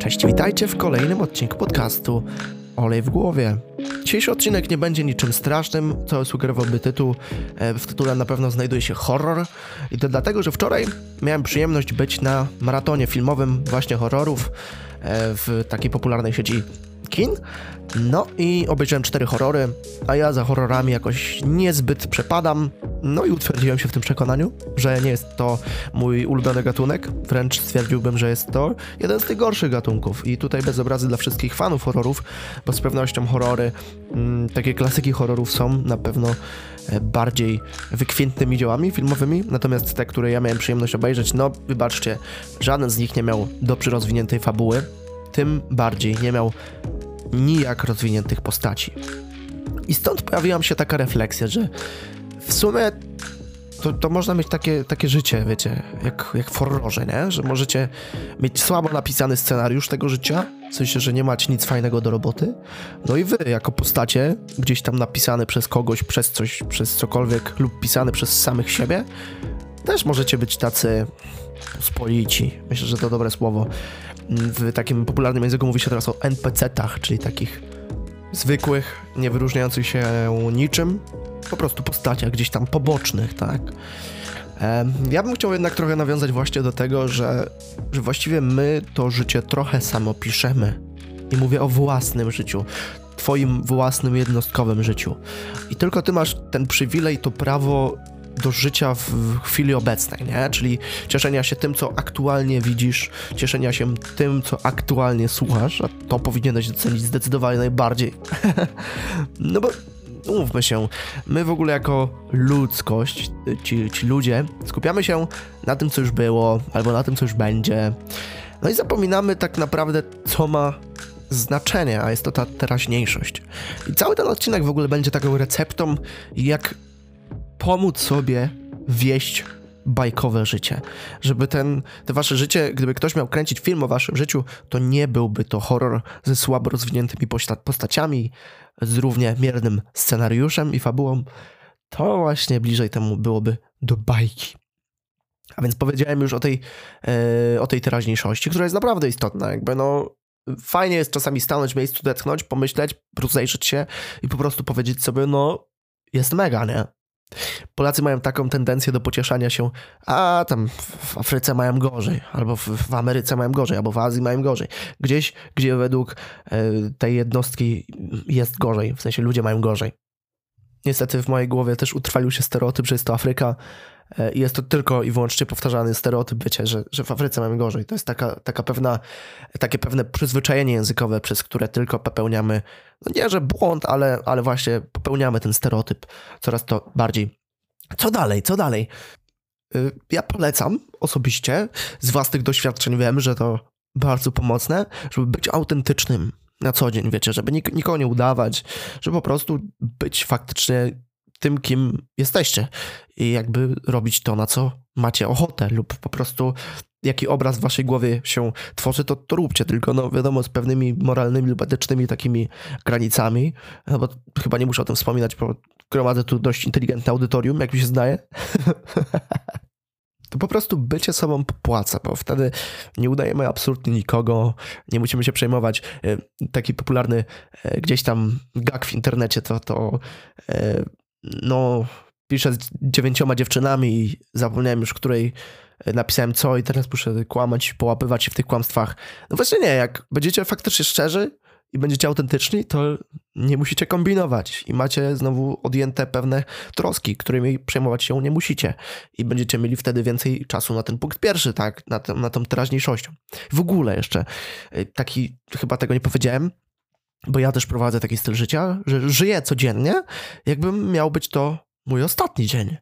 Cześć, witajcie w kolejnym odcinku podcastu Olej w głowie. Dzisiejszy odcinek nie będzie niczym strasznym, co sugerowałby tytuł. E, w tytule na pewno znajduje się horror. I to dlatego, że wczoraj miałem przyjemność być na maratonie filmowym właśnie horrorów e, w takiej popularnej sieci kin. No i obejrzałem cztery horrory, a ja za horrorami jakoś niezbyt przepadam. No i utwierdziłem się w tym przekonaniu, że nie jest to mój ulubiony gatunek. Wręcz stwierdziłbym, że jest to jeden z tych gorszych gatunków. I tutaj bez obrazy dla wszystkich fanów horrorów, bo z pewnością horrory, mm, takie klasyki horrorów są na pewno e, bardziej wykwintnymi dziełami filmowymi, natomiast te, które ja miałem przyjemność obejrzeć, no wybaczcie, żaden z nich nie miał dobrze rozwiniętej fabuły, tym bardziej nie miał nijak rozwiniętych postaci. I stąd pojawiła się taka refleksja, że w sumie to, to, można mieć takie, takie życie, wiecie, jak, jak w horrorze, nie? Że możecie mieć słabo napisany scenariusz tego życia, w sensie, że nie macie nic fajnego do roboty. No i wy, jako postacie, gdzieś tam napisane przez kogoś, przez coś, przez cokolwiek, lub pisane przez samych siebie, też możecie być tacy spolici. Myślę, że to dobre słowo. W takim popularnym języku mówi się teraz o NPC-tach, czyli takich zwykłych, nie wyróżniających się niczym, po prostu postaciach gdzieś tam pobocznych, tak? Ja bym chciał jednak trochę nawiązać właśnie do tego, że, że właściwie my to życie trochę samo piszemy. I mówię o własnym życiu, twoim własnym jednostkowym życiu. I tylko ty masz ten przywilej, to prawo do życia w chwili obecnej, nie? Czyli cieszenia się tym, co aktualnie widzisz, cieszenia się tym, co aktualnie słuchasz, a to powinieneś docenić zdecydowanie najbardziej. no bo umówmy się, my w ogóle jako ludzkość, ci, ci ludzie, skupiamy się na tym, co już było, albo na tym, co już będzie. No i zapominamy tak naprawdę, co ma znaczenie, a jest to ta teraźniejszość. I cały ten odcinek w ogóle będzie taką receptą, jak pomóc sobie wieść bajkowe życie. Żeby ten, te wasze życie, gdyby ktoś miał kręcić film o waszym życiu, to nie byłby to horror ze słabo rozwiniętymi postaciami, z równie miernym scenariuszem i fabułą. To właśnie bliżej temu byłoby do bajki. A więc powiedziałem już o tej, e, o tej teraźniejszości, która jest naprawdę istotna. Jakby no, fajnie jest czasami stanąć w miejscu, detchnąć, pomyśleć, rozejrzeć się i po prostu powiedzieć sobie, no, jest mega, nie? Polacy mają taką tendencję do pocieszania się, a tam w Afryce mają gorzej, albo w, Ameryce mają gorzej, albo w Azji mają gorzej. Gdzieś, gdzie według e, tej jednostki jest gorzej, w sensie ludzie mają gorzej. Niestety w mojej głowie też utrwalił się stereotyp, że jest to Afryka e, i jest to tylko i wyłącznie powtarzany stereotyp, wiecie, że, że w Afryce mamy gorzej. To jest taka, taka pewna, takie pewne przyzwyczajenie językowe, przez które tylko popełniamy, no nie, że błąd, ale, ale właśnie popełniamy ten stereotyp coraz to bardziej. Co dalej, co dalej? Y, ja polecam osobiście, z własnych doświadczeń wiem, że to bardzo pomocne, żeby być autentycznym na co dzień, wiecie, żeby nik nikogo nie udawać, żeby po prostu być faktycznie tym, kim jesteście i jakby robić to, na co macie ochotę lub po prostu jaki obraz w waszej głowie się tworzy, to, to róbcie, tylko no wiadomo, z pewnymi moralnymi lub etycznymi takimi granicami, no bo chyba nie muszę o tym wspominać, bo gromadzę tu dość inteligentne audytorium, jak mi się zdaje. to po prostu bycie sobą popłaca, bo wtedy nie udajemy absolutnie nikogo, nie musimy się przejmować. E, taki popularny e, gdzieś tam gag w internecie to, to e, no piszę z dziewięcioma dziewczynami i zapomniałem już, której napisałem co i teraz muszę kłamać, połapywać się w tych kłamstwach. No właśnie nie, jak będziecie faktycznie szczerzy, i będziecie autentyczni, to nie musicie kombinować i macie znowu odjęte pewne troski, którymi przejmować się nie musicie i będziecie mieli wtedy więcej czasu na ten punkt pierwszy, tak, na, tę, na tą teraźniejszością. W ogóle jeszcze, y, taki, chyba tego nie powiedziałem, bo ja też prowadzę taki styl życia, że żyję codziennie, jakbym miał być to mój ostatni dzień.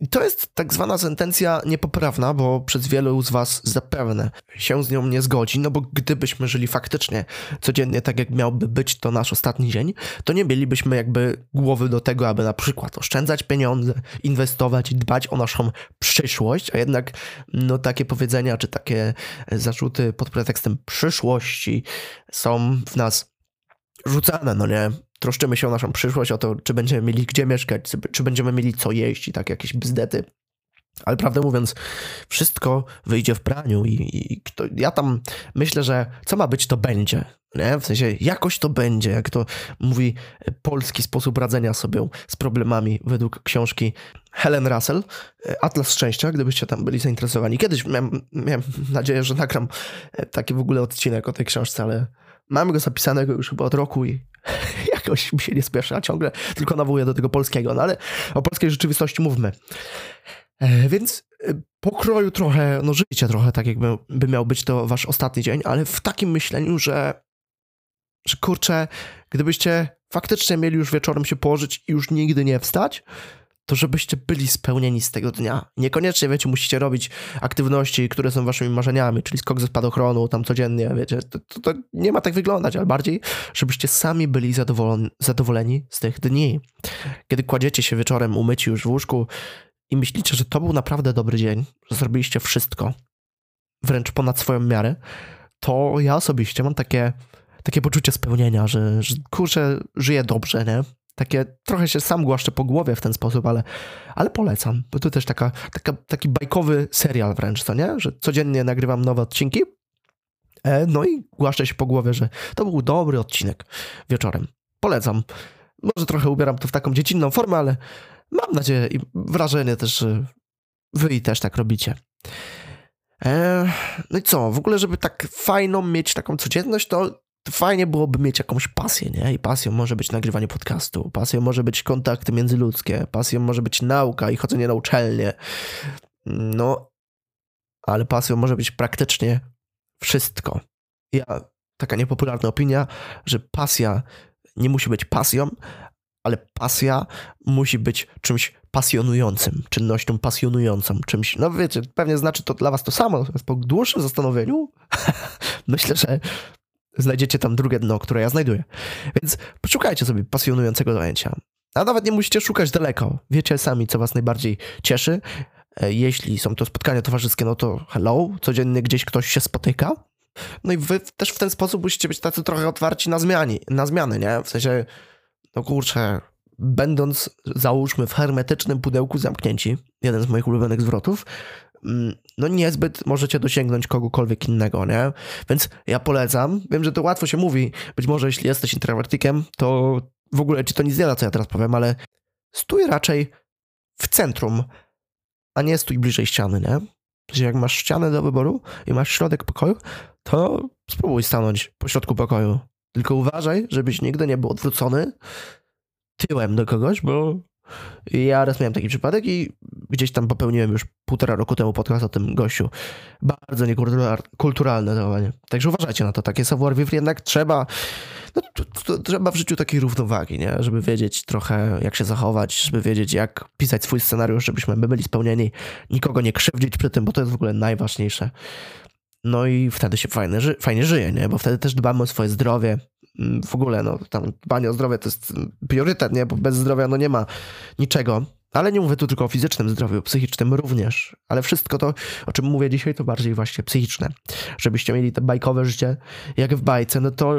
I to jest tak zwana sentencja niepoprawna, bo przez wielu z Was zapewne się z nią nie zgodzi, no bo gdybyśmy żyli faktycznie codziennie tak, jak miałby być to nasz ostatni dzień, to nie mielibyśmy jakby głowy do tego, aby na przykład oszczędzać pieniądze, inwestować, dbać o naszą przyszłość, a jednak no takie powiedzenia czy takie zarzuty pod pretekstem przyszłości są w nas rzucane, no nie? Troszczymy się o naszą przyszłość, o to, czy będziemy mieli gdzie mieszkać, czy będziemy mieli co jeść i tak jakieś bzdety. Ale prawdę mówiąc, wszystko wyjdzie w praniu i, i ja tam myślę, że co ma być, to będzie. Nie? W sensie jakoś to będzie, jak to mówi polski sposób radzenia sobie z problemami według książki Helen Russell, Atlas Szczęścia, gdybyście tam byli zainteresowani. Kiedyś miałem, miałem nadzieję, że nagram taki w ogóle odcinek o tej książce, ale mam go zapisanego już chyba od roku i jakoś mi się nie spieszy, a ciągle tylko nawołuję do tego polskiego, no ale o polskiej rzeczywistości mówmy. E, więc e, pokroju trochę, no życie trochę tak jakby by miał być to wasz ostatni dzień, ale w takim myśleniu, że, że kurczę, gdybyście faktycznie mieli już wieczorem się położyć i już nigdy nie wstać, to żebyście byli spełnieni z tego dnia. Niekoniecznie, wiecie, musicie robić aktywności, które są waszymi marzeniami, czyli skok ze spadochronu tam codziennie, wiecie, to, to, to nie ma tak wyglądać, ale bardziej, żebyście sami byli zadowoleni, zadowoleni z tych dni. Kiedy kładziecie się wieczorem umyci już w łóżku, i myślicie, że to był naprawdę dobry dzień, że zrobiliście wszystko, wręcz ponad swoją miarę, to ja osobiście mam takie, takie poczucie spełnienia, że, że kurczę, żyję dobrze, nie? Takie trochę się sam głaszczę po głowie w ten sposób, ale, ale polecam, bo to też taka, taka, taki bajkowy serial wręcz, to nie? Że codziennie nagrywam nowe odcinki, e, no i głaszczę się po głowie, że to był dobry odcinek wieczorem. Polecam. Może trochę ubieram to w taką dziecinną formę, ale, Mam nadzieję i wrażenie też, że wy i też tak robicie. Eee, no i co, w ogóle, żeby tak fajną mieć taką codzienność, to fajnie byłoby mieć jakąś pasję, nie? I pasją może być nagrywanie podcastu, pasją może być kontakty międzyludzkie, pasją może być nauka i chodzenie na uczelnię. No, ale pasją może być praktycznie wszystko. Ja, taka niepopularna opinia, że pasja nie musi być pasją, ale pasja musi być czymś pasjonującym, czynnością pasjonującą, czymś, no wiecie, pewnie znaczy to dla was to samo, natomiast po dłuższym zastanowieniu myślę, że znajdziecie tam drugie dno, które ja znajduję. Więc poszukajcie sobie pasjonującego zajęcia. A nawet nie musicie szukać daleko. Wiecie sami, co was najbardziej cieszy. E, jeśli są to spotkania towarzyskie, no to hello, codziennie gdzieś ktoś się spotyka. No i wy też w ten sposób musicie być tacy trochę otwarci na zmiany, na zmiany, nie? W sensie no kurczę, będąc załóżmy w hermetycznym pudełku zamknięci, jeden z moich ulubionych zwrotów, no niezbyt możecie dosięgnąć kogokolwiek innego, nie? Więc ja polecam, wiem, że to łatwo się mówi, być może jeśli jesteś introwertykiem, to w ogóle ci to nic nie da, co ja teraz powiem, ale stój raczej w centrum, a nie stój bliżej ściany, nie? Czyli jak masz ścianę do wyboru i masz środek pokoju, to spróbuj stanąć po środku pokoju. Tylko uważaj, żebyś nigdy nie był odwrócony tyłem do kogoś, bo ja raz miałem taki przypadek i gdzieś tam popełniłem już półtora roku temu podcast o tym gościu. Bardzo niekulturalne zachowanie. Także uważajcie na to. Takie savoir vivre jednak trzeba, no, to, to, trzeba w życiu takiej równowagi, nie? Żeby wiedzieć trochę jak się zachować, żeby wiedzieć jak pisać swój scenariusz, żebyśmy my byli spełnieni, nikogo nie krzywdzić przy tym, bo to jest w ogóle najważniejsze. No i wtedy się fajnie, fajnie żyje, nie? Bo wtedy też dbamy o swoje zdrowie. Mm, w ogóle, no, tam dbanie o zdrowie to jest priorytet, nie? Bo bez zdrowia, no, nie ma niczego. Ale nie mówię tu tylko o fizycznym zdrowiu, psychicznym również. Ale wszystko to, o czym mówię dzisiaj, to bardziej właśnie psychiczne. Żebyście mieli te bajkowe życie, jak w bajce, no to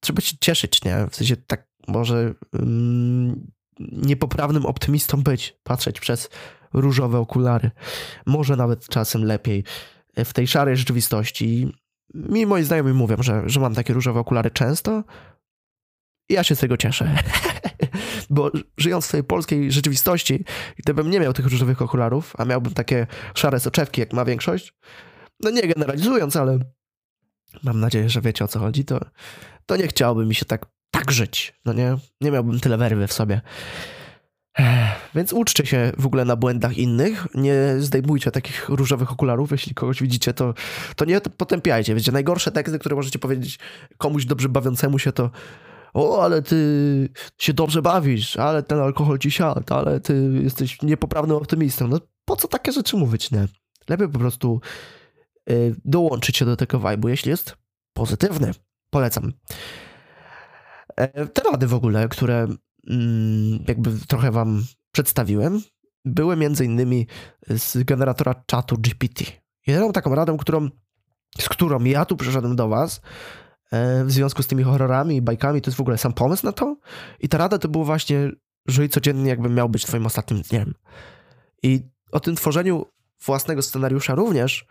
trzeba się cieszyć, nie? W sensie tak może mm, niepoprawnym optymistą być, patrzeć przez różowe okulary. Może nawet czasem lepiej w tej szarej rzeczywistości. Mi moi znajomi mówią, że, że mam takie różowe okulary często. I ja się z tego cieszę. Bo żyjąc w tej polskiej rzeczywistości, gdybym nie miał tych różowych okularów, a miałbym takie szare soczewki, jak ma większość, no nie generalizując, ale mam nadzieję, że wiecie o co chodzi, to, to nie chciałbym mi się tak, tak żyć. No nie? Nie miałbym tyle werwy w sobie. Więc uczcie się w ogóle na błędach innych, nie zdejmujcie takich różowych okularów, jeśli kogoś widzicie, to, to nie potępiajcie. Wiecie, najgorsze teksty, które możecie powiedzieć komuś dobrze bawiącemu się, to o, ale ty się dobrze bawisz, ale ten alkohol ci siadł, ale ty jesteś niepoprawnym optymistą. No po co takie rzeczy mówić, nie? Lepiej po prostu y, dołączyć się do tego vibe'u, jeśli jest pozytywny. Polecam. E, te rady w ogóle, które Mm, jakby trochę wam przedstawiłem, były między innymi z generatora czatu GPT. Jedyną taką radą, którą, z którą ja tu przyszedłem do was e, w związku z tymi horrorami i bajkami, to jest w ogóle sam pomysł na to. I ta rada to było właśnie, żyj codziennie jakby miał być twoim ostatnim dniem. I o tym tworzeniu własnego scenariusza również,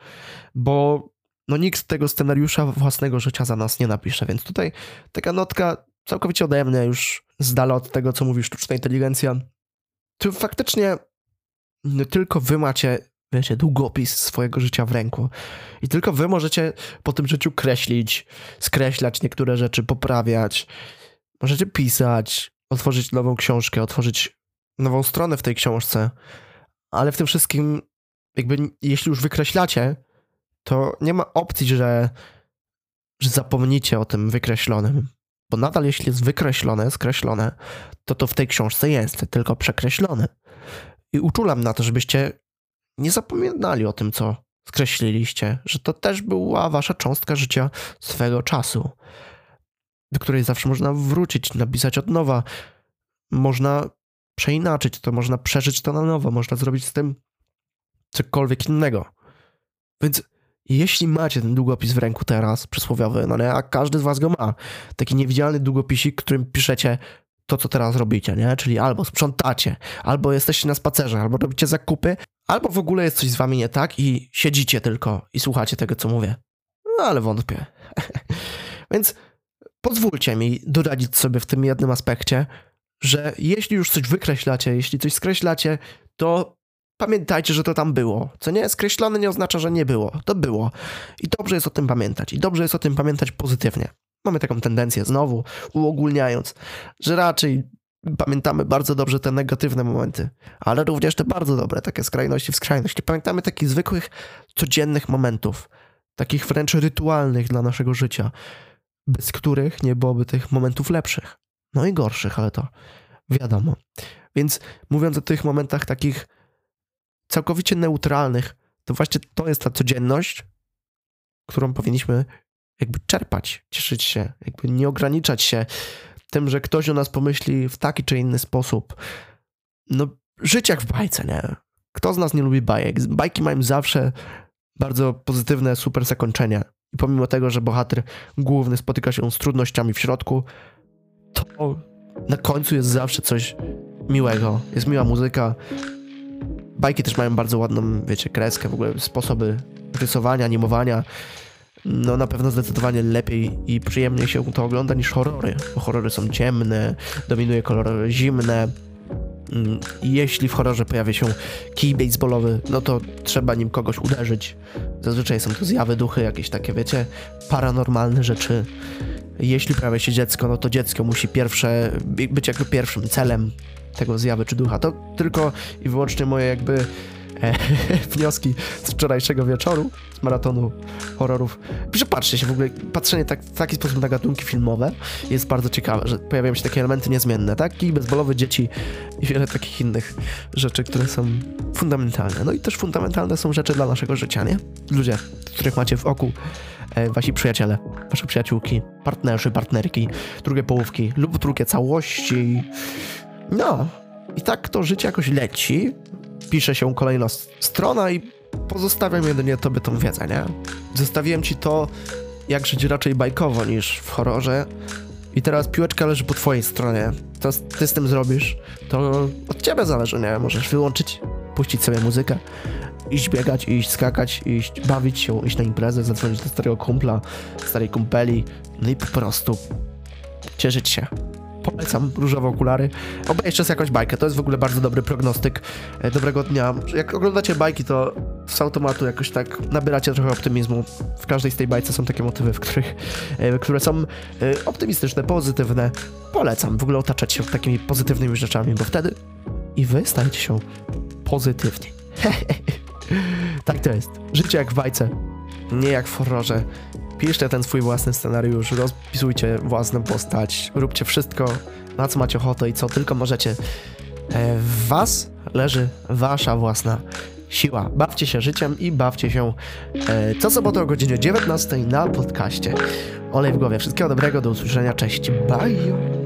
bo no nikt tego scenariusza własnego życia za nas nie napisze, więc tutaj taka notka całkowicie ode mnie, już z dala od tego, co mówi sztuczna inteligencja. Tu faktycznie no, tylko wy macie, wiecie, długopis swojego życia w ręku. I tylko wy możecie po tym życiu kreślić, skreślać niektóre rzeczy, poprawiać. Możecie pisać, otworzyć nową książkę, otworzyć nową stronę w tej książce. Ale w tym wszystkim, jakby, jeśli już wykreślacie, to nie ma opcji, że, że zapomnicie o tym wykreślonym. Bo nadal jeśli jest wykreślone, skreślone, to to w tej książce jest, tylko przekreślone. I uczulam na to, żebyście nie zapominali o tym, co skreśliliście, że to też była wasza cząstka życia swego czasu, do której zawsze można wrócić, napisać od nowa. Można przeinaczyć to, można przeżyć to na nowo, można zrobić z tym cokolwiek innego. Więc jeśli macie ten długopis w ręku teraz, przysłowiowy, no nie, a każdy z was go ma, taki niewidzialny długopisik, którym piszecie to, co teraz robicie, nie? Czyli albo sprzątacie, albo jesteście na spacerze, albo robicie zakupy, albo w ogóle jest coś z wami nie tak i siedzicie tylko i słuchacie tego, co mówię. No ale wątpię. Więc pozwólcie mi doradzić sobie w tym jednym aspekcie, że jeśli już coś wykreślacie, jeśli coś skreślacie, to pamiętajcie, że to tam było. Co nie? Skreślone nie oznacza, że nie było. To było. I dobrze jest o tym pamiętać. I dobrze jest o tym pamiętać pozytywnie. Mamy taką tendencję, znowu uogólniając, że raczej pamiętamy bardzo dobrze te negatywne momenty, ale również te bardzo dobre, takie skrajności w skrajności. Pamiętamy takich zwykłych, codziennych momentów, takich wręcz rytualnych dla naszego życia, bez których nie byłoby tych momentów lepszych. No i gorszych, ale to wiadomo. Więc mówiąc o tych momentach takich całkowicie neutralnych, to właśnie to jest ta codzienność, którą powinniśmy jakby czerpać, cieszyć się, jakby nie ograniczać się tym, że ktoś o nas pomyśli w taki czy inny sposób. No, żyć jak w bajce, nie? Kto z nas nie lubi bajek? Bajki mają zawsze bardzo pozytywne, super zakończenia. I pomimo tego, że bohater główny spotyka się z trudnościami w środku, to na końcu jest zawsze coś miłego. Jest miła muzyka, Bajki też mają bardzo ładną, wiecie, kreskę, w ogóle sposoby rysowania, animowania. No na pewno zdecydowanie lepiej i przyjemniej się to ogląda niż horrory, bo horrory są ciemne, dominuje kolory zimne. Mm, jeśli w horrorze pojawia się kij baseballowy, no to trzeba nim kogoś uderzyć. Zazwyczaj są to zjawy, duchy, jakieś takie, wiecie, paranormalne rzeczy. Jeśli pojawia się dziecko, no to dziecko musi pierwsze, być jakby pierwszym celem tego zjawy czy ducha. To tylko i wyłącznie moje jakby e, wnioski z wczorajszego wieczoru, z maratonu horrorów. Przepatrzcie się w ogóle, patrzenie tak, w taki sposób na gatunki filmowe jest bardzo ciekawe, że pojawiają się takie elementy niezmienne, tak? I bezbolowe dzieci i wiele takich innych rzeczy, które są fundamentalne. No i też fundamentalne są rzeczy dla naszego życia, nie? Ludzie, których macie w oku, wasi przyjaciele, wasze przyjaciółki, partnerzy, partnerki, drugie połówki lub drugie całości, no, i tak to życie jakoś leci. Pisze się kolejna strona i pozostawiam jedynie tobie tą wiedzę, nie? Zostawiłem ci to, jak żyć raczej bajkowo niż w horrorze. I teraz piłeczka leży po twojej stronie. Co ty z tym zrobisz, to od ciebie zależy, nie? Możesz wyłączyć, puścić sobie muzykę, iść biegać, iść skakać, iść bawić się, iść na imprezę, zadzwonić do starego kumpla, starej kumpeli, no i po prostu cieszyć się polecam różowe okulary. Obejrzcie sobie jakąś bajkę, to jest w ogóle bardzo dobry prognostyk e, dobrego dnia. Jak oglądacie bajki, to z automatu jakoś tak nabieracie trochę optymizmu. W każdej z tej bajce są takie motywy, w których, e, które są e, optymistyczne, pozytywne. Polecam w ogóle otaczać się takimi pozytywnymi rzeczami, bo wtedy i wy stajecie się pozytywni. tak to jest. Życie jak w bajce, nie jak w horrorze. Piszcie ten swój własny scenariusz, rozpisujcie własną postać, róbcie wszystko, na co macie ochotę i co tylko możecie. E, w was leży wasza własna siła. Bawcie się życiem i bawcie się e, co sobotę o godzinie 19 na podcaście. Olej w głowie. Wszystkiego dobrego, do usłyszenia, cześć, bye!